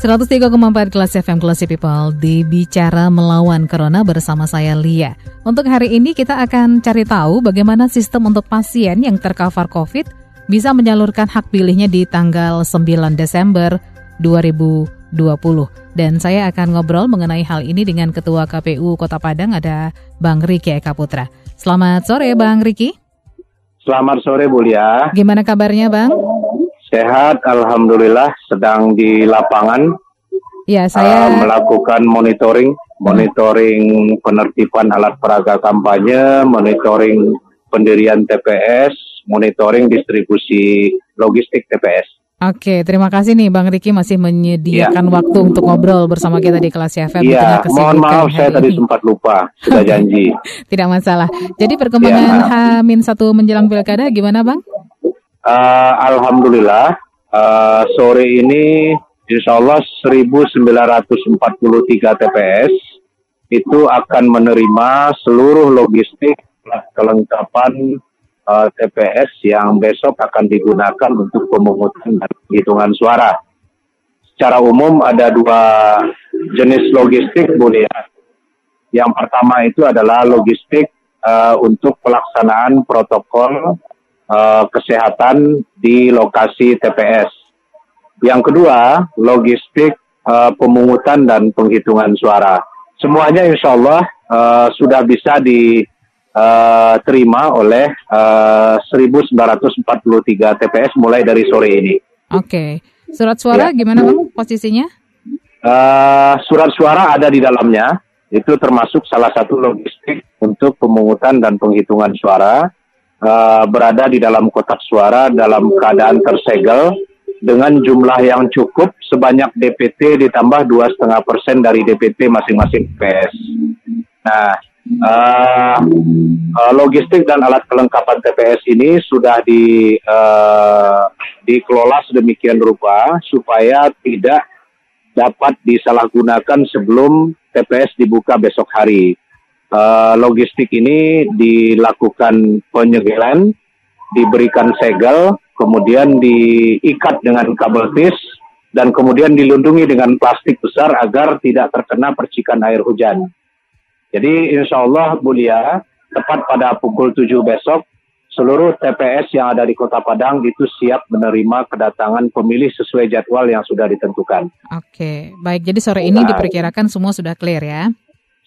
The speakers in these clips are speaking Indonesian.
103,4 kelas FM Classy People di Bicara Melawan Corona bersama saya Lia. Untuk hari ini kita akan cari tahu bagaimana sistem untuk pasien yang tercover COVID bisa menyalurkan hak pilihnya di tanggal 9 Desember 2020. Dan saya akan ngobrol mengenai hal ini dengan Ketua KPU Kota Padang ada Bang Riki Eka Putra. Selamat sore Bang Riki. Selamat sore Bu Lia. Gimana kabarnya Bang? Sehat, alhamdulillah. Sedang di lapangan. Ya, saya uh, melakukan monitoring, monitoring penertiban alat peraga kampanye, monitoring pendirian TPS, monitoring distribusi logistik TPS. Oke, terima kasih nih Bang Riki masih menyediakan ya. waktu untuk ngobrol bersama kita di kelas FM. Iya, mohon maaf saya tadi sempat lupa, sudah janji. Tidak masalah. Jadi perkembangan ya. H-1 menjelang pilkada gimana Bang? Uh, Alhamdulillah uh, sore ini Insya Allah 1943 TPS itu akan menerima seluruh logistik kelengkapan uh, eh, TPS yang besok akan digunakan untuk pemungutan dan hitungan suara. Secara umum ada dua jenis logistik, Bu Yang pertama itu adalah logistik uh, untuk pelaksanaan protokol uh, kesehatan di lokasi TPS. Yang kedua, logistik uh, pemungutan dan penghitungan suara. Semuanya insya Allah uh, sudah bisa diterima oleh uh, 1943 TPS mulai dari sore ini. Oke, okay. surat suara ya. gimana bang posisinya? Uh, surat suara ada di dalamnya. Itu termasuk salah satu logistik untuk pemungutan dan penghitungan suara uh, berada di dalam kotak suara dalam keadaan tersegel dengan jumlah yang cukup sebanyak DPT ditambah dua setengah persen dari DPT masing-masing PS. Nah, uh, logistik dan alat kelengkapan TPS ini sudah di uh, dikelola sedemikian rupa supaya tidak dapat disalahgunakan sebelum TPS dibuka besok hari uh, logistik ini dilakukan penyegelan, diberikan segel, kemudian diikat dengan kabel tis, dan kemudian dilindungi dengan plastik besar agar tidak terkena percikan air hujan. Jadi insya Allah Bu Lia, tepat pada pukul 7 besok, seluruh TPS yang ada di Kota Padang itu siap menerima kedatangan pemilih sesuai jadwal yang sudah ditentukan. Oke, baik. Jadi sore ini nah, diperkirakan semua sudah clear ya?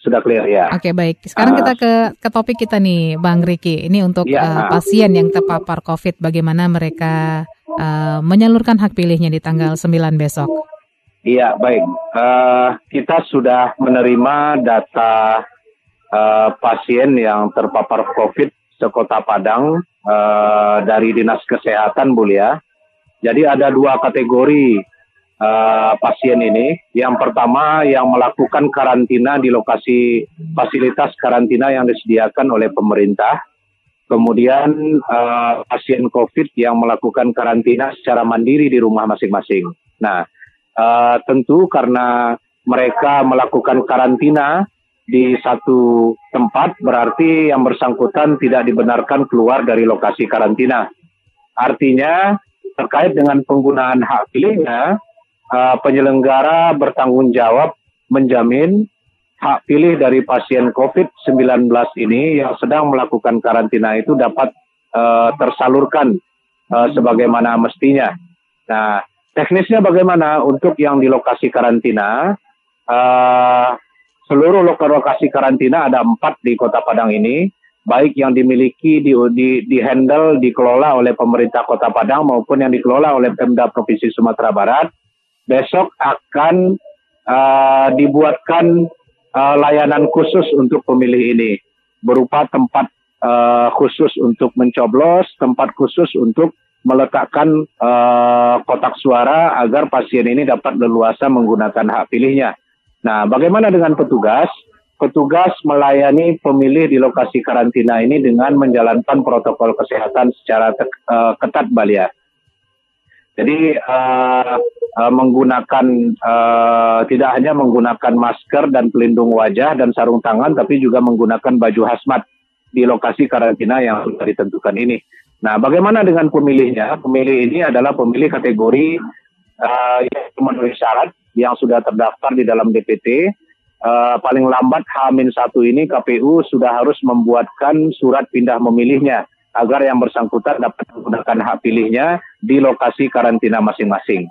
Sudah clear ya. Oke okay, baik. Sekarang uh, kita ke ke topik kita nih, Bang Riki. Ini untuk ya, uh, pasien yang terpapar COVID, bagaimana mereka uh, menyalurkan hak pilihnya di tanggal 9 besok? Iya baik. Uh, kita sudah menerima data uh, pasien yang terpapar COVID sekota Padang uh, dari dinas kesehatan, Bu ya. Jadi ada dua kategori uh, pasien ini. Yang pertama yang melakukan karantina di lokasi fasilitas karantina yang disediakan oleh pemerintah. Kemudian uh, pasien COVID yang melakukan karantina secara mandiri di rumah masing-masing. Nah, uh, tentu karena mereka melakukan karantina di satu tempat berarti yang bersangkutan tidak dibenarkan keluar dari lokasi karantina. Artinya terkait dengan penggunaan hak pilihnya uh, penyelenggara bertanggung jawab menjamin hak pilih dari pasien COVID-19 ini yang sedang melakukan karantina itu dapat uh, tersalurkan uh, sebagaimana mestinya. Nah, teknisnya bagaimana untuk yang di lokasi karantina? Uh, seluruh lokasi karantina ada empat di Kota Padang ini, baik yang dimiliki di, di, di handle dikelola oleh pemerintah Kota Padang maupun yang dikelola oleh Pemda Provinsi Sumatera Barat besok akan uh, dibuatkan uh, layanan khusus untuk pemilih ini berupa tempat uh, khusus untuk mencoblos, tempat khusus untuk meletakkan uh, kotak suara agar pasien ini dapat leluasa menggunakan hak pilihnya. Nah, bagaimana dengan petugas? Petugas melayani pemilih di lokasi karantina ini dengan menjalankan protokol kesehatan secara uh, ketat, Balia. Jadi uh, uh, menggunakan uh, tidak hanya menggunakan masker dan pelindung wajah dan sarung tangan, tapi juga menggunakan baju hazmat di lokasi karantina yang sudah ditentukan ini. Nah, bagaimana dengan pemilihnya? Pemilih ini adalah pemilih kategori uh, yang memenuhi syarat yang sudah terdaftar di dalam DPT. Uh, paling lambat H-1 ini KPU sudah harus membuatkan surat pindah memilihnya agar yang bersangkutan dapat menggunakan hak pilihnya di lokasi karantina masing-masing.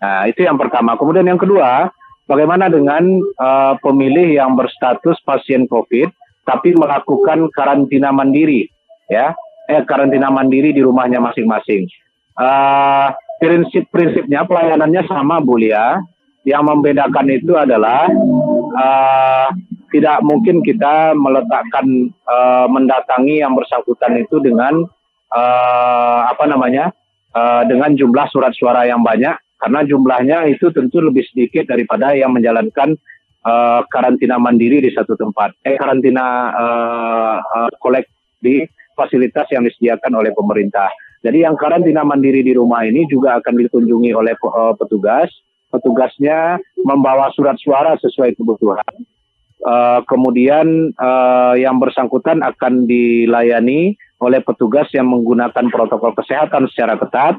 Nah, itu yang pertama. Kemudian yang kedua, bagaimana dengan uh, pemilih yang berstatus pasien COVID tapi melakukan karantina mandiri, ya, eh karantina mandiri di rumahnya masing-masing. Uh, prinsip-prinsipnya pelayanannya sama, Bu Lia. Yang membedakan itu adalah uh, tidak mungkin kita meletakkan uh, mendatangi yang bersangkutan itu dengan uh, apa namanya uh, dengan jumlah surat suara yang banyak karena jumlahnya itu tentu lebih sedikit daripada yang menjalankan uh, karantina mandiri di satu tempat eh karantina uh, uh, kolek di fasilitas yang disediakan oleh pemerintah. Jadi yang karantina mandiri di rumah ini juga akan dikunjungi oleh uh, petugas. Petugasnya membawa surat suara sesuai kebutuhan Uh, kemudian uh, yang bersangkutan akan dilayani oleh petugas yang menggunakan protokol kesehatan secara ketat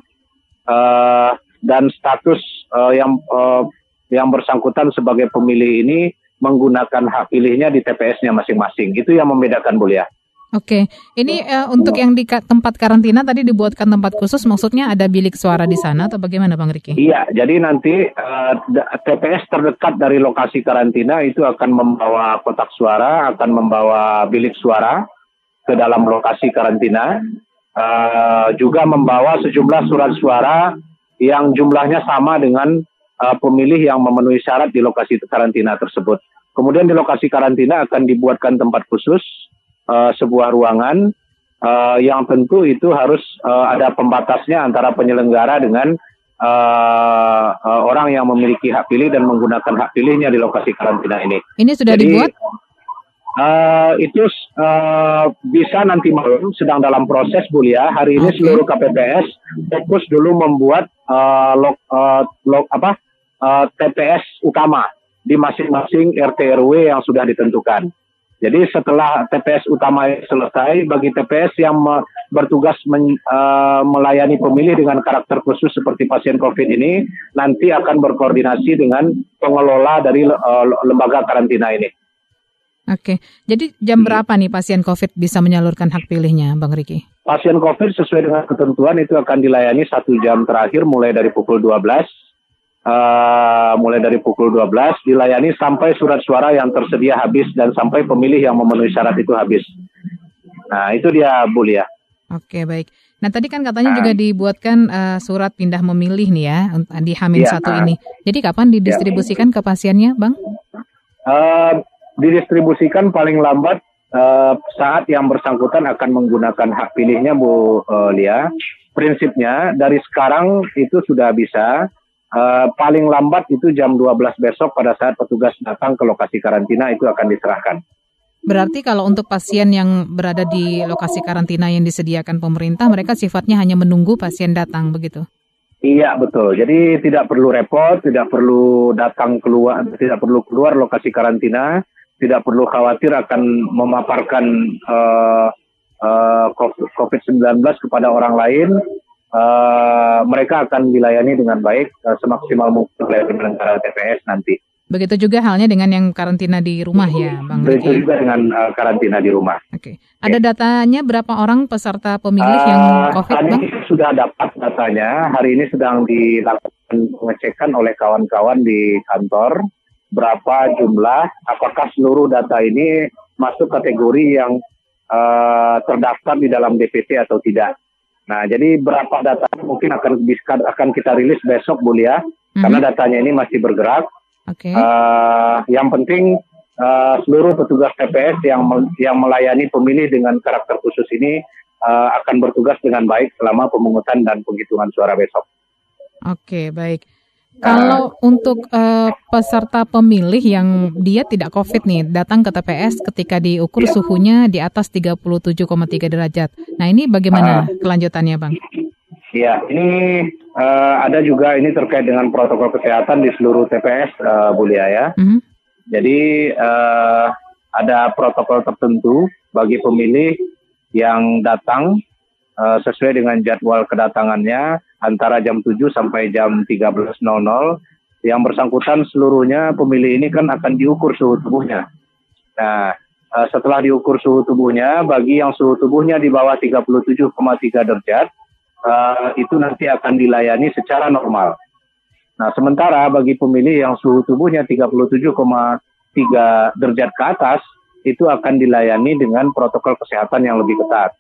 uh, dan status uh, yang uh, yang bersangkutan sebagai pemilih ini menggunakan hak pilihnya di TPS-nya masing-masing. Itu yang membedakan, Bu ya. Oke, ini uh, untuk yang di tempat karantina tadi dibuatkan tempat khusus, maksudnya ada bilik suara di sana atau bagaimana, Bang Riki? Iya, jadi nanti uh, eh, TPS terdekat dari lokasi karantina itu akan membawa kotak suara, akan membawa bilik suara ke dalam lokasi karantina, uh, juga membawa sejumlah surat suara yang jumlahnya sama dengan uh, pemilih yang memenuhi syarat di lokasi karantina tersebut. Kemudian di lokasi karantina akan dibuatkan tempat khusus uh, sebuah ruangan uh, yang tentu itu harus uh, ada pembatasnya antara penyelenggara dengan uh, uh, orang yang memiliki hak pilih dan menggunakan hak pilihnya di lokasi karantina ini. Ini sudah Jadi, dibuat? Uh, itu uh, bisa nanti malam sedang dalam proses Bu Lia. Hari ini okay. seluruh KPPS fokus dulu membuat uh, log, uh, log apa uh, TPS utama di masing-masing RT RW yang sudah ditentukan. Jadi setelah TPS utama selesai, bagi TPS yang bertugas men, uh, melayani pemilih dengan karakter khusus seperti pasien COVID ini, nanti akan berkoordinasi dengan pengelola dari uh, lembaga karantina ini. Oke, jadi jam berapa nih pasien COVID bisa menyalurkan hak pilihnya, Bang Riki? Pasien COVID sesuai dengan ketentuan itu akan dilayani satu jam terakhir mulai dari pukul 12 uh, mulai dari pukul 12 dilayani sampai surat suara yang tersedia habis dan sampai pemilih yang memenuhi syarat itu habis. Nah, itu dia Bu Lia. Oke, baik. Nah, tadi kan katanya nah. juga dibuatkan uh, surat pindah memilih nih ya di Hamin ya, satu ini. Jadi kapan didistribusikan ya. ke pasiennya, Bang? Uh, didistribusikan paling lambat uh, saat yang bersangkutan akan menggunakan hak pilihnya, Bu uh, Lia. Prinsipnya dari sekarang itu sudah bisa Uh, paling lambat itu jam 12 besok pada saat petugas datang ke lokasi karantina itu akan diserahkan. Berarti kalau untuk pasien yang berada di lokasi karantina yang disediakan pemerintah, mereka sifatnya hanya menunggu pasien datang begitu? Iya betul. Jadi tidak perlu repot, tidak perlu datang keluar, tidak perlu keluar lokasi karantina, tidak perlu khawatir akan memaparkan uh, uh, COVID-19 kepada orang lain uh, mereka akan dilayani dengan baik uh, semaksimal mungkin oleh penyelenggara TPS nanti. Begitu juga halnya dengan yang karantina di rumah ya, Bang Begitu juga dengan uh, karantina di rumah. Oke. Okay. Ada ya. datanya berapa orang peserta pemilih uh, yang COVID, Bang? Ini sudah dapat datanya. Hari ini sedang dilakukan pengecekan oleh kawan-kawan di kantor. Berapa jumlah, apakah seluruh data ini masuk kategori yang uh, terdaftar di dalam DPT atau tidak. Nah, jadi berapa data mungkin akan akan kita rilis besok, Bu Lia, mm-hmm. karena datanya ini masih bergerak. Okay. Uh, yang penting uh, seluruh petugas TPS yang yang melayani pemilih dengan karakter khusus ini uh, akan bertugas dengan baik selama pemungutan dan penghitungan suara besok. Oke, baik. Kalau uh, untuk uh, peserta pemilih yang dia tidak COVID nih, datang ke TPS ketika diukur iya. suhunya di atas 37,3 derajat. Nah ini bagaimana uh, kelanjutannya Bang? Iya, ini uh, ada juga ini terkait dengan protokol kesehatan di seluruh TPS, uh, Bulia ya. Mm -hmm. Jadi uh, ada protokol tertentu bagi pemilih yang datang uh, sesuai dengan jadwal kedatangannya antara jam 7 sampai jam 13.00 yang bersangkutan seluruhnya pemilih ini kan akan diukur suhu tubuhnya. Nah, uh, setelah diukur suhu tubuhnya, bagi yang suhu tubuhnya di bawah 37,3 derajat, uh, itu nanti akan dilayani secara normal. Nah, sementara bagi pemilih yang suhu tubuhnya 37,3 derajat ke atas, itu akan dilayani dengan protokol kesehatan yang lebih ketat.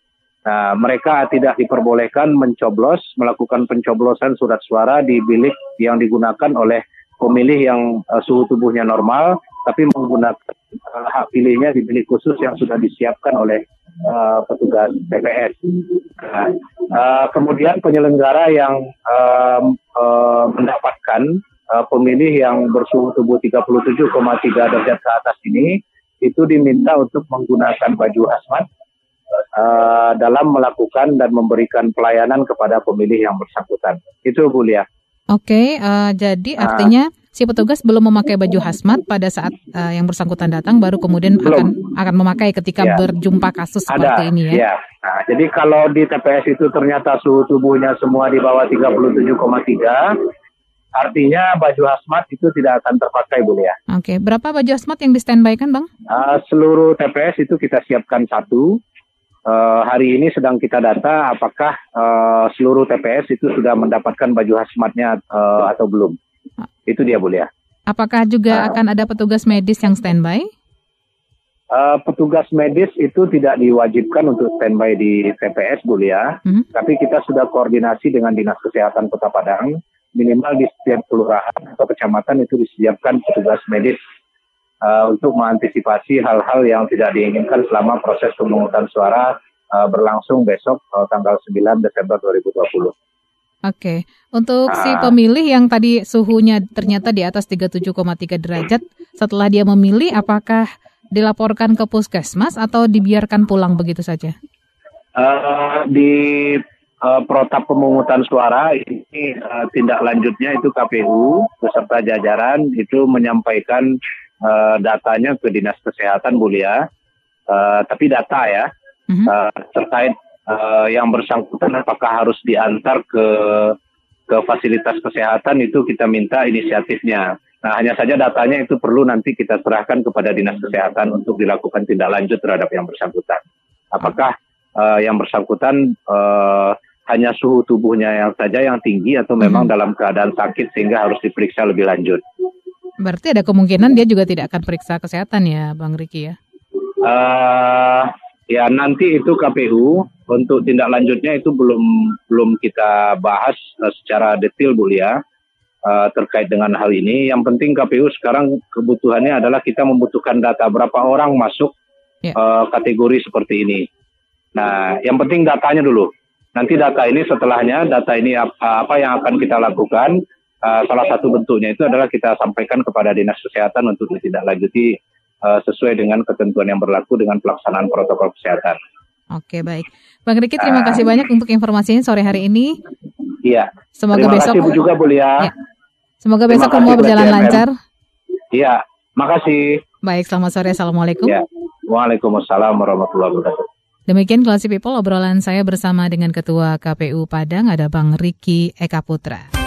Nah, mereka tidak diperbolehkan mencoblos, melakukan pencoblosan surat suara di bilik yang digunakan oleh pemilih yang uh, suhu tubuhnya normal, tapi menggunakan uh, hak pilihnya di bilik khusus yang sudah disiapkan oleh uh, petugas TPS. Nah, uh, kemudian penyelenggara yang uh, uh, mendapatkan uh, pemilih yang bersuhu tubuh 37,3 derajat ke atas ini itu diminta untuk menggunakan baju hazmat uh, dalam melakukan dan memberikan pelayanan kepada pemilih yang bersangkutan. Itu Bu Lia. Oke, okay, uh, eh, jadi uh, artinya si petugas belum memakai baju hazmat pada saat uh, yang bersangkutan datang, baru kemudian belum. akan akan memakai ketika ya. berjumpa kasus Ada, seperti ini ya. ya. Nah, jadi kalau di TPS itu ternyata suhu tubuhnya semua di bawah 37,3, artinya baju hazmat itu tidak akan terpakai Bu ya. Oke, okay. berapa baju hazmat yang di standby kan Bang? Uh, seluruh TPS itu kita siapkan satu uh, hari ini sedang kita data apakah uh, seluruh TPS itu sudah mendapatkan baju hazmatnya uh, atau belum. Itu dia Bu ya. Apakah juga uh, akan ada petugas medis yang standby? Uh, petugas medis itu tidak diwajibkan untuk standby di TPS, Bu ya. Mm -hmm. Tapi kita sudah koordinasi dengan Dinas Kesehatan Kota Padang, minimal di setiap kelurahan atau kecamatan itu disiapkan petugas medis uh, untuk mengantisipasi hal-hal yang tidak diinginkan selama proses pemungutan suara uh, berlangsung besok uh, tanggal 9 Desember 2020. Oke, untuk si ah. pemilih yang tadi suhunya ternyata di atas 37,3 derajat, setelah dia memilih apakah dilaporkan ke puskesmas atau dibiarkan pulang begitu saja? Uh, di uh, protap pemungutan suara ini uh, tindak lanjutnya itu KPU beserta jajaran itu menyampaikan uh, datanya ke dinas kesehatan Bulia, uh, tapi data ya mm-hmm. uh, terkait uh, yang bersangkutan apakah harus diantar ke ke fasilitas kesehatan itu kita minta inisiatifnya. Nah hanya saja datanya itu perlu nanti kita serahkan kepada dinas kesehatan untuk dilakukan tindak lanjut terhadap yang bersangkutan. Apakah uh, yang bersangkutan uh, hanya suhu tubuhnya yang saja yang tinggi atau memang hmm. dalam keadaan sakit sehingga harus diperiksa lebih lanjut. Berarti ada kemungkinan dia juga tidak akan periksa kesehatan ya, Bang Riki ya? Uh, ya nanti itu KPU untuk tindak lanjutnya itu belum belum kita bahas uh, secara detail Bu Lia uh, terkait dengan hal ini. Yang penting KPU sekarang kebutuhannya adalah kita membutuhkan data berapa orang masuk ya. uh, kategori seperti ini. Nah, yang penting datanya dulu. Nanti data ini setelahnya, data ini apa, apa yang akan kita lakukan, uh, salah satu bentuknya itu adalah kita sampaikan kepada dinas kesehatan untuk ditindaklanjuti uh, sesuai dengan ketentuan yang berlaku dengan pelaksanaan protokol kesehatan. Oke baik, Bang Riki terima uh, kasih banyak untuk informasinya sore hari ini. Iya. Semoga terima besok kasih juga Bu Ya. Semoga besok semua berjalan lancar. Iya, makasih. Baik, selamat sore. Assalamualaikum. Ya. Waalaikumsalam warahmatullahi wabarakatuh. Demikian Classy People obrolan saya bersama dengan Ketua KPU Padang ada Bang Riki Eka Putra.